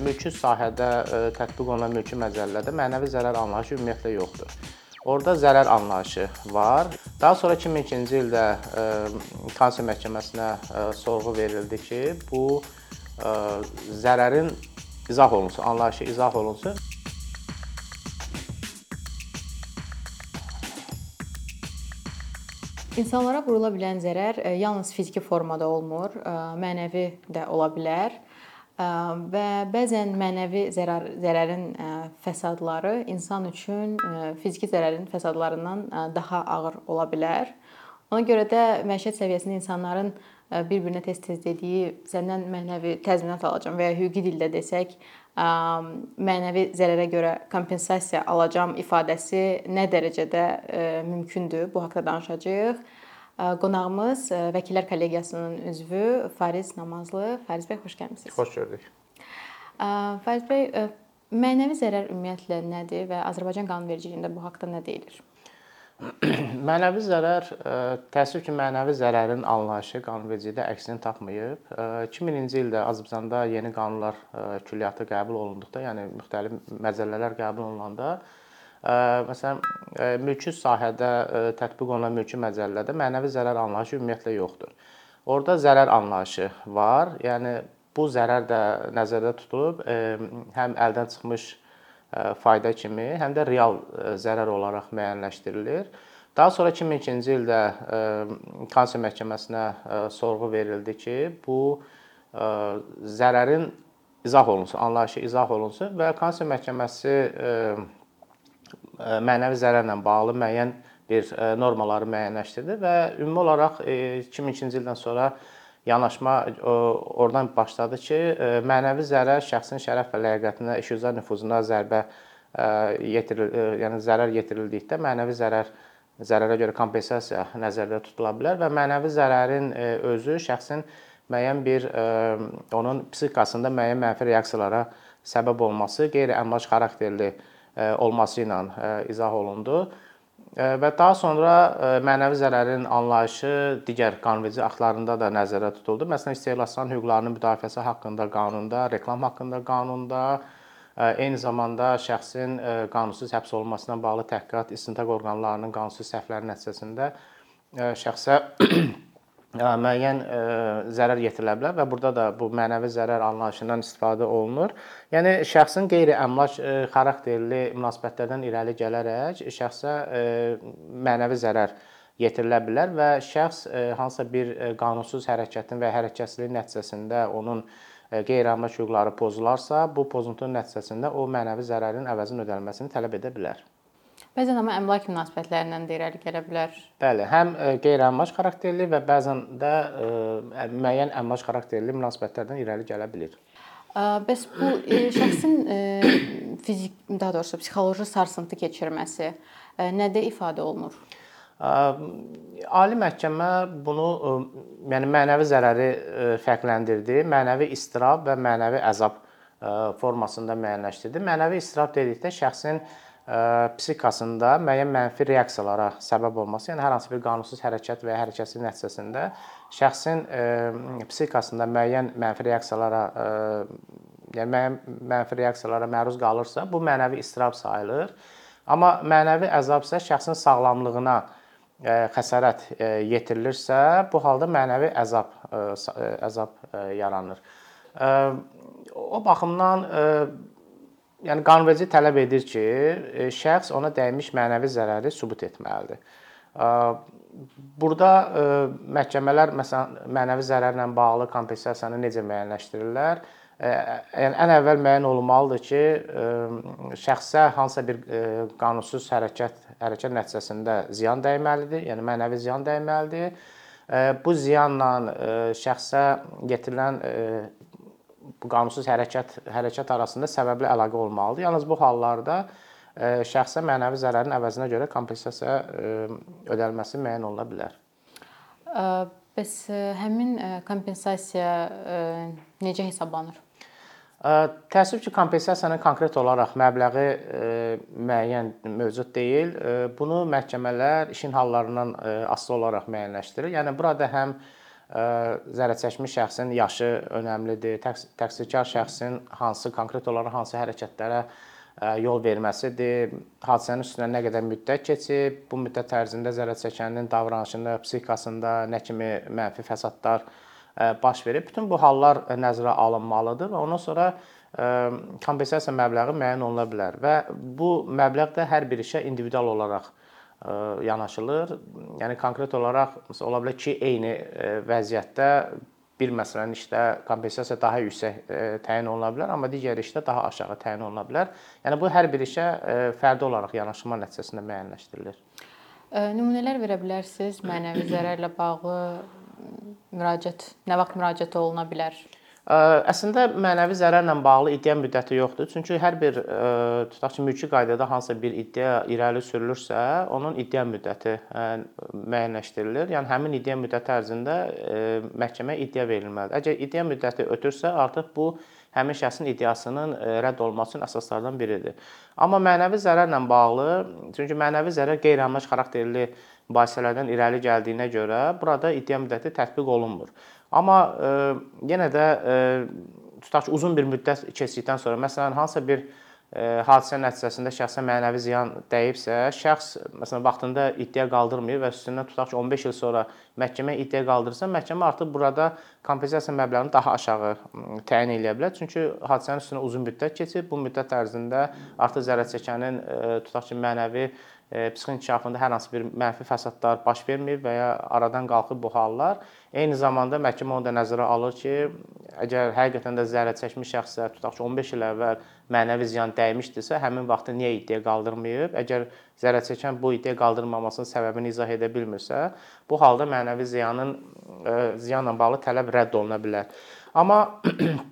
Mülki sahədə ə, tətbiq olunan mülki məcəllədə mənəvi zərər anlayışı ümumiyyətlə yoxdur. Orada zərər anlayışı var. Daha sonra 2002-ci ildə ə, Konstitusiya Məhkəməsinə ə, sorğu verildi ki, bu zərərin izah olunsun, anlayışı izah olunsun. İnsanlara vurula bilən zərər e, yalnız fiziki formada olmur, e, mənəvi də ola bilər. Və bəzən mənəvi zərər zərərin fəsadları insan üçün fiziki zərərin fəsadlarından daha ağır ola bilər. Ona görə də məişət səviyyəsində insanların bir-birinə tez-tez dediyi səndən mənəvi təzminat alacağam və ya hüquqi dildə desək, mənəvi zərərə görə kompensasiya alacağam ifadəsi nə dərəcədə mümkündür? Bu haqqda danışacağıq. Qonağımız ə, Vəkillər Kollegiyasının üzvü Fariz Namazlı. Fariz bəy, xoş gəlmisiniz. Xoş gördük. Fariz bəy, ə, mənəvi zərər ümumiyyətlə nədir və Azərbaycan qanunvericiliyində bu haqqda nə deyilir? Mənəvi zərər ə, təəssüf ki, mənəvi zərərin anlayışı qanunvericilikdə əksini tapmayıb. Ə, 2000-ci ildə Azərbaycanda yeni qanunlar ə, külliyyatı qəbul olunduqda, yəni müxtəlif məcəllələr qəbul olunanda, məsələn, mülki sahədə tətbiq olunan mülki məcəllədə mənəvi zərər anlayışı ümumiyyətlə yoxdur. Orada zərər anlayışı var. Yəni bu zərər də nəzərdə tutulub, həm əldən çıxmış fayda kimi, həm də real zərər olaraq müəyyənləşdirilir. Daha sonra 2002-ci ildə Konstitusiya Məhkəməsinə sorğu verildi ki, bu zərərin izah olunsun, anlayışı izah olunsun və Konstitusiya Məhkəməsi mənəvi zərərlə bağlı müəyyən bir ə, normaları müəyyənləşdirdi və ümumi olaraq ə, 2002-ci ildən sonra yanaşma oradan başladı ki, mənəvi zərər şəxsin şərəf və ləyaqətinə, işgüzar nüfuzuna zərbə ə, yəni zərər yetirildikdə mənəvi zərər zərərə görə kompensasiya nəzərdə tutula bilər və mənəvi zərərin özü şəxsin müəyyən bir onun psixikasında müəyyən mənfi reaksiyalara səbəb olması, qeyri-əmlak xarakterli olması ilə ə, izah olundu. Ə, Və daha sonra mənəvi zərərin anlayışı digər qanunverici aktlarında da nəzərdə tutuldu. Məsələn, istehlakçıların hüquqlarının müdafiəsi haqqında qanunda, reklam haqqında qanunda, eyni zamanda şəxsin qanunsuz həbs olunmasına bağlı təhqiqat istintaq orqanlarının qanunsuz səhvləri nəticəsində şəxsə müəyyən zərər yetirilə bilər və burada da bu mənəvi zərər anlayışından istifadə olunur. Yəni şəxsin qeyri-əmlak xarakterli münasibətlərdən irəli gələrək şəxsə mənəvi zərər yetirilə bilər və şəxs hansısa bir qanunsuz hərəkətin və hərəkətsizliyin nəticəsində onun qeyri-əmlak hüquqları pozularsa, bu pozuntunun nəticəsində o mənəvi zərərin əvəzinin ödənilməsini tələb edə bilər. Bəzən amma əmlak münasibətlərindən də irəli gələ bilər. Bəli, həm ə, qeyri-əmlak xarakterli və bəzən də ə, müəyyən əmlak xarakterli münasibətlərdən irəli gələ bilər. Ə, Bəs bu e, şəxsin e, fizik, daha doğrusu psixoloji sarsıntı keçirməsi e, nədə ifadə olunur? Ə, Ali məhkəmə bunu ə, yəni mənəvi zərəri ə, fərqləndirdi. Mənəvi istirab və mənəvi əzab ə, formasında müəyyənləşdirdi. Mənəvi istirab dedikdə şəxsin ə, psixikasında müəyyən mənfi reaksiyalara səbəb olması, yəni hər hansı bir qanunsuz hərəkət və ya hərəkətsizlik nəticəsində şəxsin psixikasında müəyyən mənfi reaksiyalara yəni mənfi reaksiyalara məruz qalırsa, bu mənəvi istirab sayılır. Amma mənəvi əzab isə şəxsin sağlamlığına xəsarət yetirilirsə, bu halda mənəvi əzab əzab yaranır. O baxımdan yəni qanunverici tələb edir ki, e, şəxs ona dəymiş mənəvi zərəri sübut etməlidir. Burada ə, məhkəmələr məsələn mənəvi zərərlə bağlı kompensasiyanı necə müəyyənləşdirirlər? Ə, Yəni ən əvvəl müəyyən olunmalıdır ki, şəxsə hansısa bir qanunsuz hərəkət hərəkət nəticəsində ziyan dəyməlidir, yəni mənəvi ziyan dəyməlidir. Bu ziyanla şəxsə yetirilən bu qanunsuz hərəkət hərəkət arasında səbəbli əlaqə olmalıdır. Yalnız bu hallarda ə, şəxsə mənəvi zərərin əvəzinə görə kompensasiya ə, ödənilməsi müəyyən oluna bilər. Ə, Bəs həmin kompensasiya necə hesablanır? Təəssüf ki, kompensasiyanın konkret olaraq məbləği müəyyən mövcud deyil. Bunu məhkəmələr işin hallarından asılı olaraq müəyyənləşdirir. Yəni burada həm zərərçəkmiş şəxsin yaşı önəmlidir. Təqsirkar şəxsin hansı konkret olaraq hansı hərəkətlərə yol verməsidir. Hadisənin üstündən nə qədər müddət keçib, bu müddət ərzində zərərçəkənin davranışında, psixikasında nə kimi mənfi fəsadlar baş verib. Bütün bu hallar nəzərə alınmalıdır və ondan sonra kompensasiya məbləği müəyyən oluna bilər və bu məbləğ də hər bir işə individual olaraq yanaşılır. Yəni konkret olaraq ola bilər ki, eyni vəziyyətdə bir məsələn işdə kompensasiya daha yüksək təyin oluna bilər, amma digər işdə daha aşağı təyin oluna bilər. Yəni bu hər bir işə fərdi olaraq yanaşma nəticəsində müəyyənləşdirilir. Nümunələr verə bilərsiniz mənəvi zərərlə bağlı müraciət nə vaxt müraciət oluna bilər? Əslində mənəvi zərərlə bağlı iddia müddəti yoxdur. Çünki hər bir tutaq ki, mülki qaydada hansısa bir iddia irəli sürülürsə, onun iddia müddəti müəyyənləşdirilir. Yəni həmin iddia müddəti ərzində məhkəməyə iddia verilməlidir. Əgər iddia müddəti ötürsə, artıq bu həmin şəxsin iddiasının rədd olunmasının əsaslarından biridir. Amma mənəvi zərərlə bağlı, çünki mənəvi zərər qeyri-əmlak xarakterli mübahisələrdən irəli gəldiyinə görə burada iddia müddəti tətbiq olunmur. Amma e, yenə də e, tutaq ki, uzun bir müddət keçdikdən sonra, məsələn, hansısa bir e, hadisə nəticəsində şəxsə mənəvi ziyan dəyibsə, şəxs məsələn vaxtında iddia qaldırmayıb və üstündən tutaq ki, 15 il sonra məhkəmə iddia qaldırsa, məhkəmə artıq burada kompensasiya məbləğini daha aşağı təyin edə bilər. Çünki hadisənin üstündən uzun müddət keçib. Bu müddət ərzində artıq zərər çəkənin tutaq ki, mənəvi psixi inkişafında hər hansı bir mənfi fəsadlar baş verməyib və ya aradan qalxıb bu hallar. Eyni zamanda məhkəmə onu da nəzərə alır ki, əgər həqiqətən də zərər çəkmiş şəxsə tutaq ki, 15 il əvvəl mənəvi ziyan dəymişdisə, həmin vaxtda niyə iddia qaldırmayıb? Əgər zərər çəkən bu iddia qaldırmamasının səbəbini izah edə bilmirsə, bu halda mənəvi ziyanın ziyanla bağlı tələb rədd oluna bilər. Amma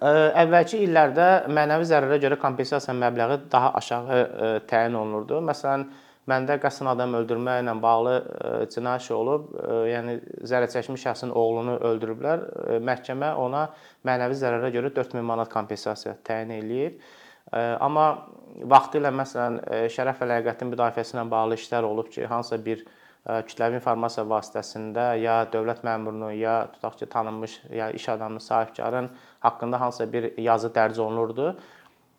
Əvvəlki illərdə mənəvi zərərə görə kompensasiya məbləği daha aşağı təyin olunurdu. Məsələn, məndə qəsdən adam öldürmə ilə bağlı cinayət işi olub, yəni zərər çəkmiş şəxsin oğlunu öldürüblər. Məhkəmə ona mənəvi zərərə görə 4000 manat kompensasiya təyin eləyib. Amma vaxtilə məsələn şərəf və ləyaqətin müdafiəsi ilə bağlı işlər olub ki, hansısa bir kütləvi informasiya vasitəsində ya dövlət məmurunun, ya tutaq ki, tanınmış ya iş adamının, sahibkarın haqqında hansısa bir yazı dərc olunurdu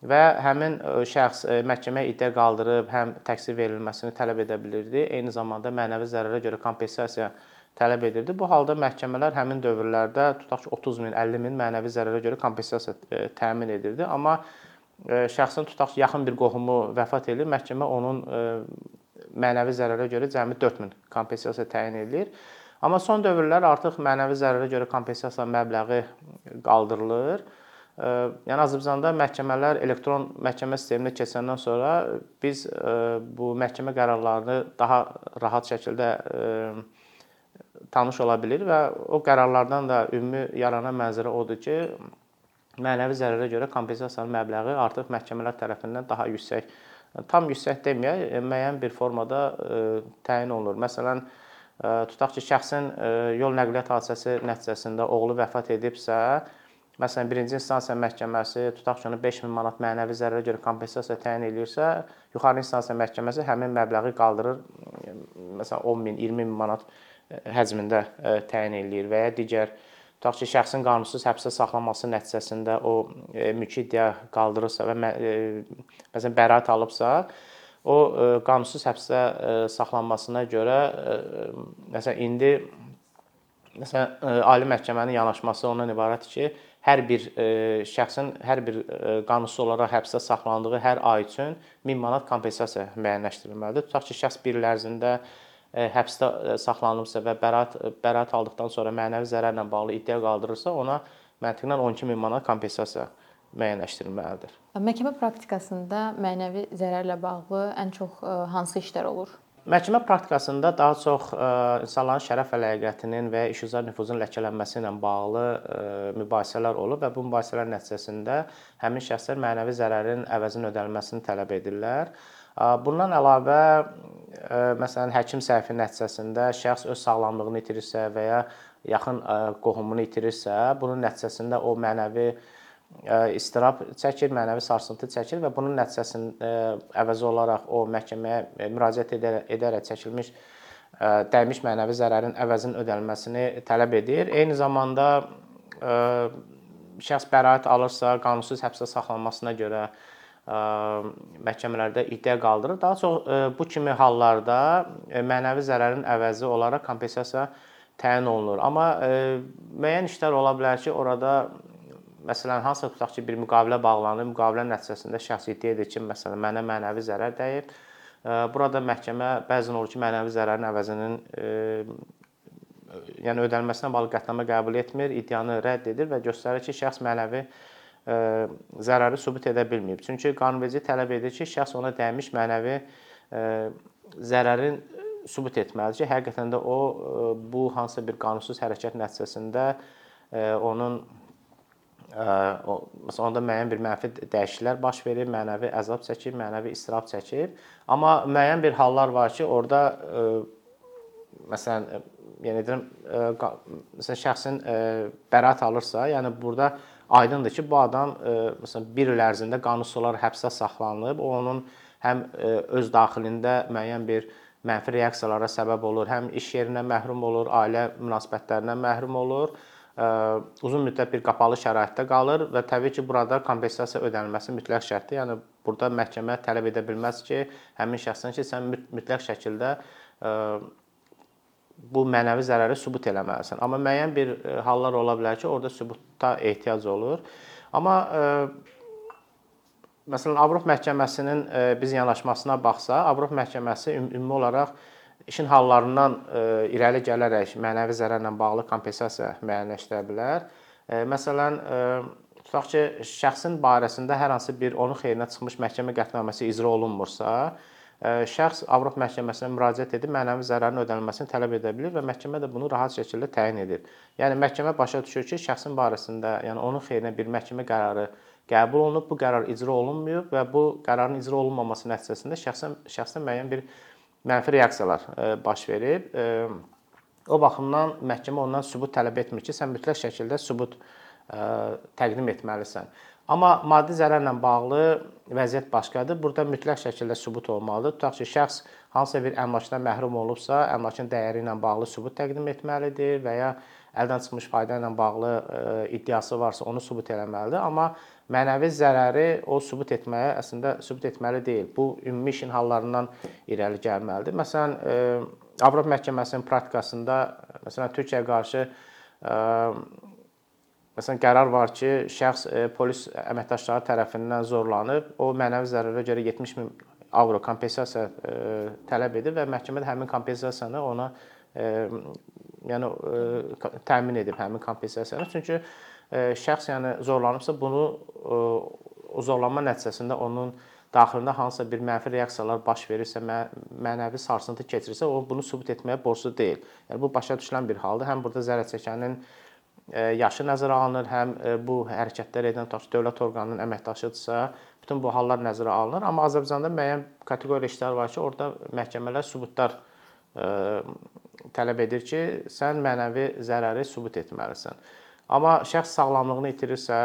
və həmin şəxs məhkəməyə iddia qaldırıb həm təqsir verilməsini tələb edə bilirdi, eyni zamanda mənəvi zərərə görə kompensasiya tələb edirdi. Bu halda məhkəmələr həmin dövrlərdə tutaq ki, 30 min, 50 min mənəvi zərərə görə kompensasiya təmin edirdi. Amma şəxsin tutaq ki, yaxın bir qohumu vəfat edir, məhkəmə onun mənəvi zərərə görə cəmi 4000 kompensasiya təyin edilir. Amma son dövrlər artıq mənəvi zərərə görə kompensasiya məbləği qaldırılır. Yəni Azərbaycanda məhkəmələr elektron məhkəmə sisteminə keçəndən sonra biz bu məhkəmə qərarlarını daha rahat şəkildə tanış ola bilir və o qərarlardan da ümumi yaranan mənzərə odur ki, mənəvi zərərə görə kompensasiyanın məbləği artıq məhkəmələr tərəfindən daha yüksək tam yüksək deməyək, e, müəyyən bir formada təyin olunur. Məsələn, tutaq ki, şəxsin yol nəqliyyat hadisəsi nəticəsində oğlu vəfat edibsə, məsələn, birinci instansiya məhkəməsi tutaq ki, ona 5000 manat mənəvi zərərə görə kompensasiya təyin eləyirsə, yuxarı instansiya məhkəməsi həmin məbləği qaldırır, məsələn, 10 min, 20 min manat həcmində təyin eləyir və ya digər tutaq ki, şəxsin qanunsuz həbsdə saxlanması nəticəsində o mülki iddia qaldırılsa və məsələn bəraət alıbsa, o e, qanunsuz həbsdə saxlanmasına görə məsələn indi məsələn ali məhkəmənin yanaşması ondan ibarətdir ki, hər bir şəxsin hər bir qanunsuz olaraq həbsdə saxlandığı hər ay üçün 1000 manat kompensasiya müəyyənləşdirilməlidir. Tutaq ki, şəxs bir il ərzində həbsdə saxlanılıbsa və bəraət bəraət aldıqdan sonra mənəvi zərərlə bağlı iddia qaldırırsa, ona məntiqən 12000 manat kompensasiya müəyyənləşdirilməlidir. Məhkəmə praktikasında mənəvi zərərlə bağlı ən çox hansı işlər olur? Məhkəmə praktikasında daha çox insanların şərəf və ləyaqətinin və işgüzar nüfuzun ləkələnməsi ilə bağlı mübahisələr olub və bu mübahisələr nəticəsində həmin şəxslər mənəvi zərərin əvəzinin ödənilməsini tələb edirlər. Bundan əlavə məsələn həkim səhvi nəticəsində şəxs öz sağlamlığını itirirsə və ya yaxın qohumunu itirirsə, bunun nəticəsində o mənəvi istirab çəkir, mənəvi sarsıntı çəkir və bunun nəticəsində əvəzi olaraq o məhkəməyə müraciət edərək, edərək çəkilmiş dəymiş mənəvi zərərin əvəzinin ödənilməsini tələb edir. Eyni zamanda şəxs bəraət alırsa, qanunsuz həbsdə saxlanmasına görə məhkəmələrdə iddia qaldırır. Daha çox bu kimi hallarda mənəvi zərərin əvəzi olaraq kompensasiya təyin olunur. Amma müəyyən işlər ola bilər ki, orada məsələn hansısa tutaq ki, bir müqavilə bağlanır, müqavilə nəticəsində şəxs iddia edir ki, məsələn mənə mənəvi zərər dəyib. Burada məhkəmə bəzən olur ki, mənəvi zərərin əvəzinin yəni ödənilməsinə bağlı qətnamə qəbul etmir, iddianı rədd edir və göstərir ki, şəxs mənəvi zərəri sübut edə bilməyib. Çünki qanunverici tələb edir ki, şəxs ona dəymiş mənəvi zərərin sübut etməlidir ki, həqiqətən də o bu hansısa bir qanunsuz hərəkət nəticəsində onun onda müəyyən bir mənfi dəyişikliklər baş verir, mənəvi əzab çəkir, mənəvi istirab çəkir. Amma müəyyən bir hallar var ki, orada məsələn yəni deyirəm məsələn şəxsin bəraət alırsa, yəni burada aydındır ki, bu adam məsələn 1 il ərzində qanunsuz olaraq həbsdə saxlanılıb, o onun həm öz daxilində müəyyən bir mənfi reaksiyalara səbəb olur, həm iş yerindən məhrum olur, ailə münasibətlərindən məhrum olur uzun müddət bir qapalı şəraitdə qalır və təbii ki, burada kompensasiya ödənilməsi mütləq şərtdir. Yəni burada məhkəmə tələb edə bilməz ki, həmin şəxsdən ki, sən mütləq şəkildə bu mənəvi zərəri sübut eləməlisən. Amma müəyyən bir hallar ola bilər ki, orada sübuta ehtiyac olur. Amma məsələn Avropa məhkəməsinin biz yanaşmasına baxsa, Avropa məhkəməsi ümumi olaraq işin hallarından e, irəli gələrək mənəvi zərərlə bağlı kompensasiya müəyyənləşdirə bilər. E, məsələn, e, tutaq ki, şəxsin barəsində hər hansı bir onun xeyrinə çıxmış məhkəmə qətnaməsi icra olunmursa, şəxs Avropa məhkəməsinə müraciət edib mənəvi zərərin ödənilməsini tələb edə bilər və məhkəmə də bunu rahat şəkildə təyin edir. Yəni məhkəmə başa düşür ki, şəxsin barəsində, yəni onun xeyrinə bir məhkəmə qərarı qəbul olunub, bu qərar icra olunmayıb və bu qərarın icra olunmaması nəticəsində şəxsən şəxsən müəyyən bir mənfi reaksiyalar e, baş verib. E, o baxımdan məhkəmə ondan sübut tələb etmir ki, sən mütləq şəkildə sübut e, təqdim etməlisən. Amma maddi zərərlə bağlı vəziyyət başqadır. Burada mütləq şəkildə sübut olmalıdır. Tutaq ki, şəxs hansısa bir əmlakdan məhrum olubsa, əmlakın dəyəri ilə bağlı sübut təqdim etməlidir və ya əldən çıxmış fayda ilə bağlı iddiası varsa, onu sübut etməlidir. Amma mənəvi zərəri o sübut etməyə əslində sübut etməli deyil. Bu ümumi işin hallarından irəli gəlməlidir. Məsələn, Avropa məhkəməsinin praktikasında məsələn Türkiyəyə qarşı məsələn qərar var ki, şəxs polis əməkdaşları tərəfindən zorlanıb, o mənəvi zərərə görə 70 min avro kompensasiya tələb edir və məhkəmə də həmin kompensasiyanı ona yəni təmin edib həmin kompensasiyanı. Çünki şəxs yəni zorlanıbsa bunu o zorlanma nəticəsində onun daxilində hansısa bir mənfi reaksiyalar baş verirsə, mənəvi sarsıntı keçirirsə, o bunu sübut etməyə borclu deyil. Yəni bu başa düşülən bir haldır. Həm burada zərər çəkənin yaşı nəzərə alınır, həm bu hərəkətlər edən tutaq dövlət orqanının əməkdaşıdırsa, bütün bu hallar nəzərə alınır. Amma Azərbaycanda müəyyən kateqoriya işlər var ki, orada məhkəmələr sübutlar tələb edir ki, sən mənəvi zərəri sübut etməlisən. Amma şəxs sağlamlığını itirirsə,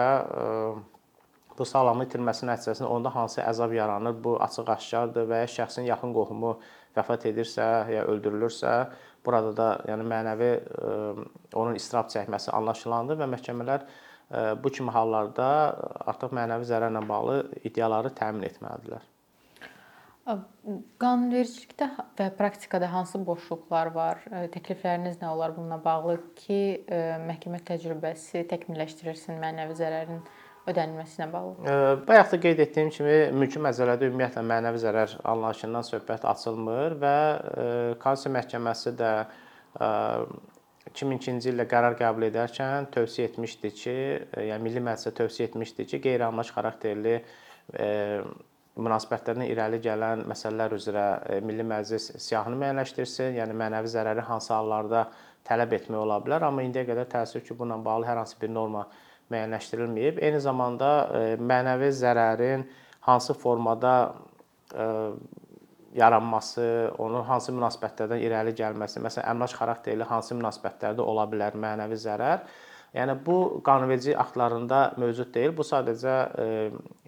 e, bu sağlamlıq itirməsi nəticəsində onda hansı əzab yaranır, bu açıq-aşkardır və ya şəxsin yaxın qohumu vəfat edirsə ya öldürülürsə, burada da yəni mənəvi e, onun istirab çəkməsi anlaşılandır və məhkəmələr e, bu kimi hallarda artıq mənəvi zərərlə bağlı iddiaları təmin etməlidirlər. Qanunvericilikdə və praktikada hansı boşluqlar var? Təklifləriniz nə olar bununla bağlı ki, məhkəmə təcrübəsi təkmilləşdirilsin mənəvi zərərin ödənilməsinə bağlı? Bayaq da qeyd etdiyim kimi mülki məcəllədə ümumiyyətlə mənəvi zərər anlayışından söhbət açılmır və Konstitusiya məhkəməsi də 2002-ci ildə qərar qəbul edərkən tövsiyə etmişdi ki, yəni Milli Məclisə tövsiyə etmişdi ki, qeyri-anlayış xarakterli münasibətlərdən irəli gələn məsələlər üzrə e, Milli Məclis siyahını müəyyənləşdirsin, yəni mənəvi zərəri hansı hallarda tələb etmək ola bilər, amma indiyə qədər təəssüf ki, bununla bağlı hər hansı bir norma müəyyənləşdirilməyib. Eyni zamanda e, mənəvi zərərin hansı formada e, yaranması, onun hansı münasibətlərdən irəli gəlməsi, məsələn, əmlak xarakterli hansı münasibətlərdə ola bilər mənəvi zərər Yəni bu qanunverici aktlarında mövcud deyil. Bu sadəcə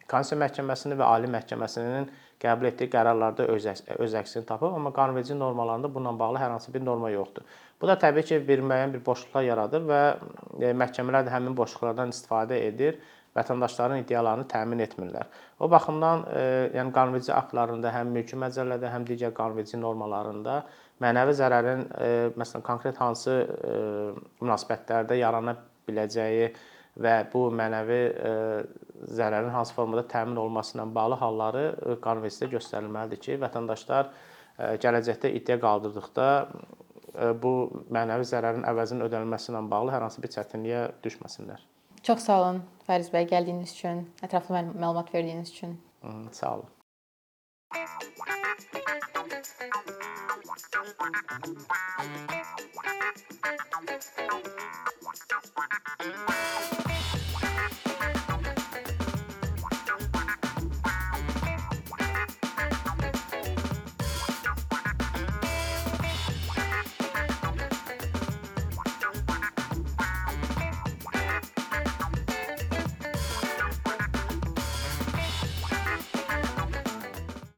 Konstitusiya Məhkəməsinin və Ali Məhkəməsinin qəbul etdiyi qərarlarda öz öz əksini tapıb, amma qanunverici normalarında bununla bağlı hər hansı bir norma yoxdur. Bu da təbii ki, bir müəyyən bir boşluqlar yaradır və e, məhkəmələr də həmin boşluqlardan istifadə edir, vətəndaşların iddialarını təmin etmirlər. O baxımdan, e, yəni qanunverici aktlarında həm mülki məcəllədə, həm digər qanunverici normalarında mənəvi zərərin e, məsələn konkret hansı münasibətlərdə yarana biləcəyi və bu mənəvi e, zərərin hansı formada təmin olunması ilə bağlı halları qanunvericilikdə göstərilməlidir ki, vətəndaşlar e, gələcəkdə iddia qaldırdıqda e, bu mənəvi zərərin əvəzinin ödənilməsi ilə bağlı hər hansı bir çətinliyə düşməsinlər. Çox sağ olun Fəriz bəy gəldiyiniz üçün, ətraflı məl məlumat verdiyiniz üçün. Sağ olun.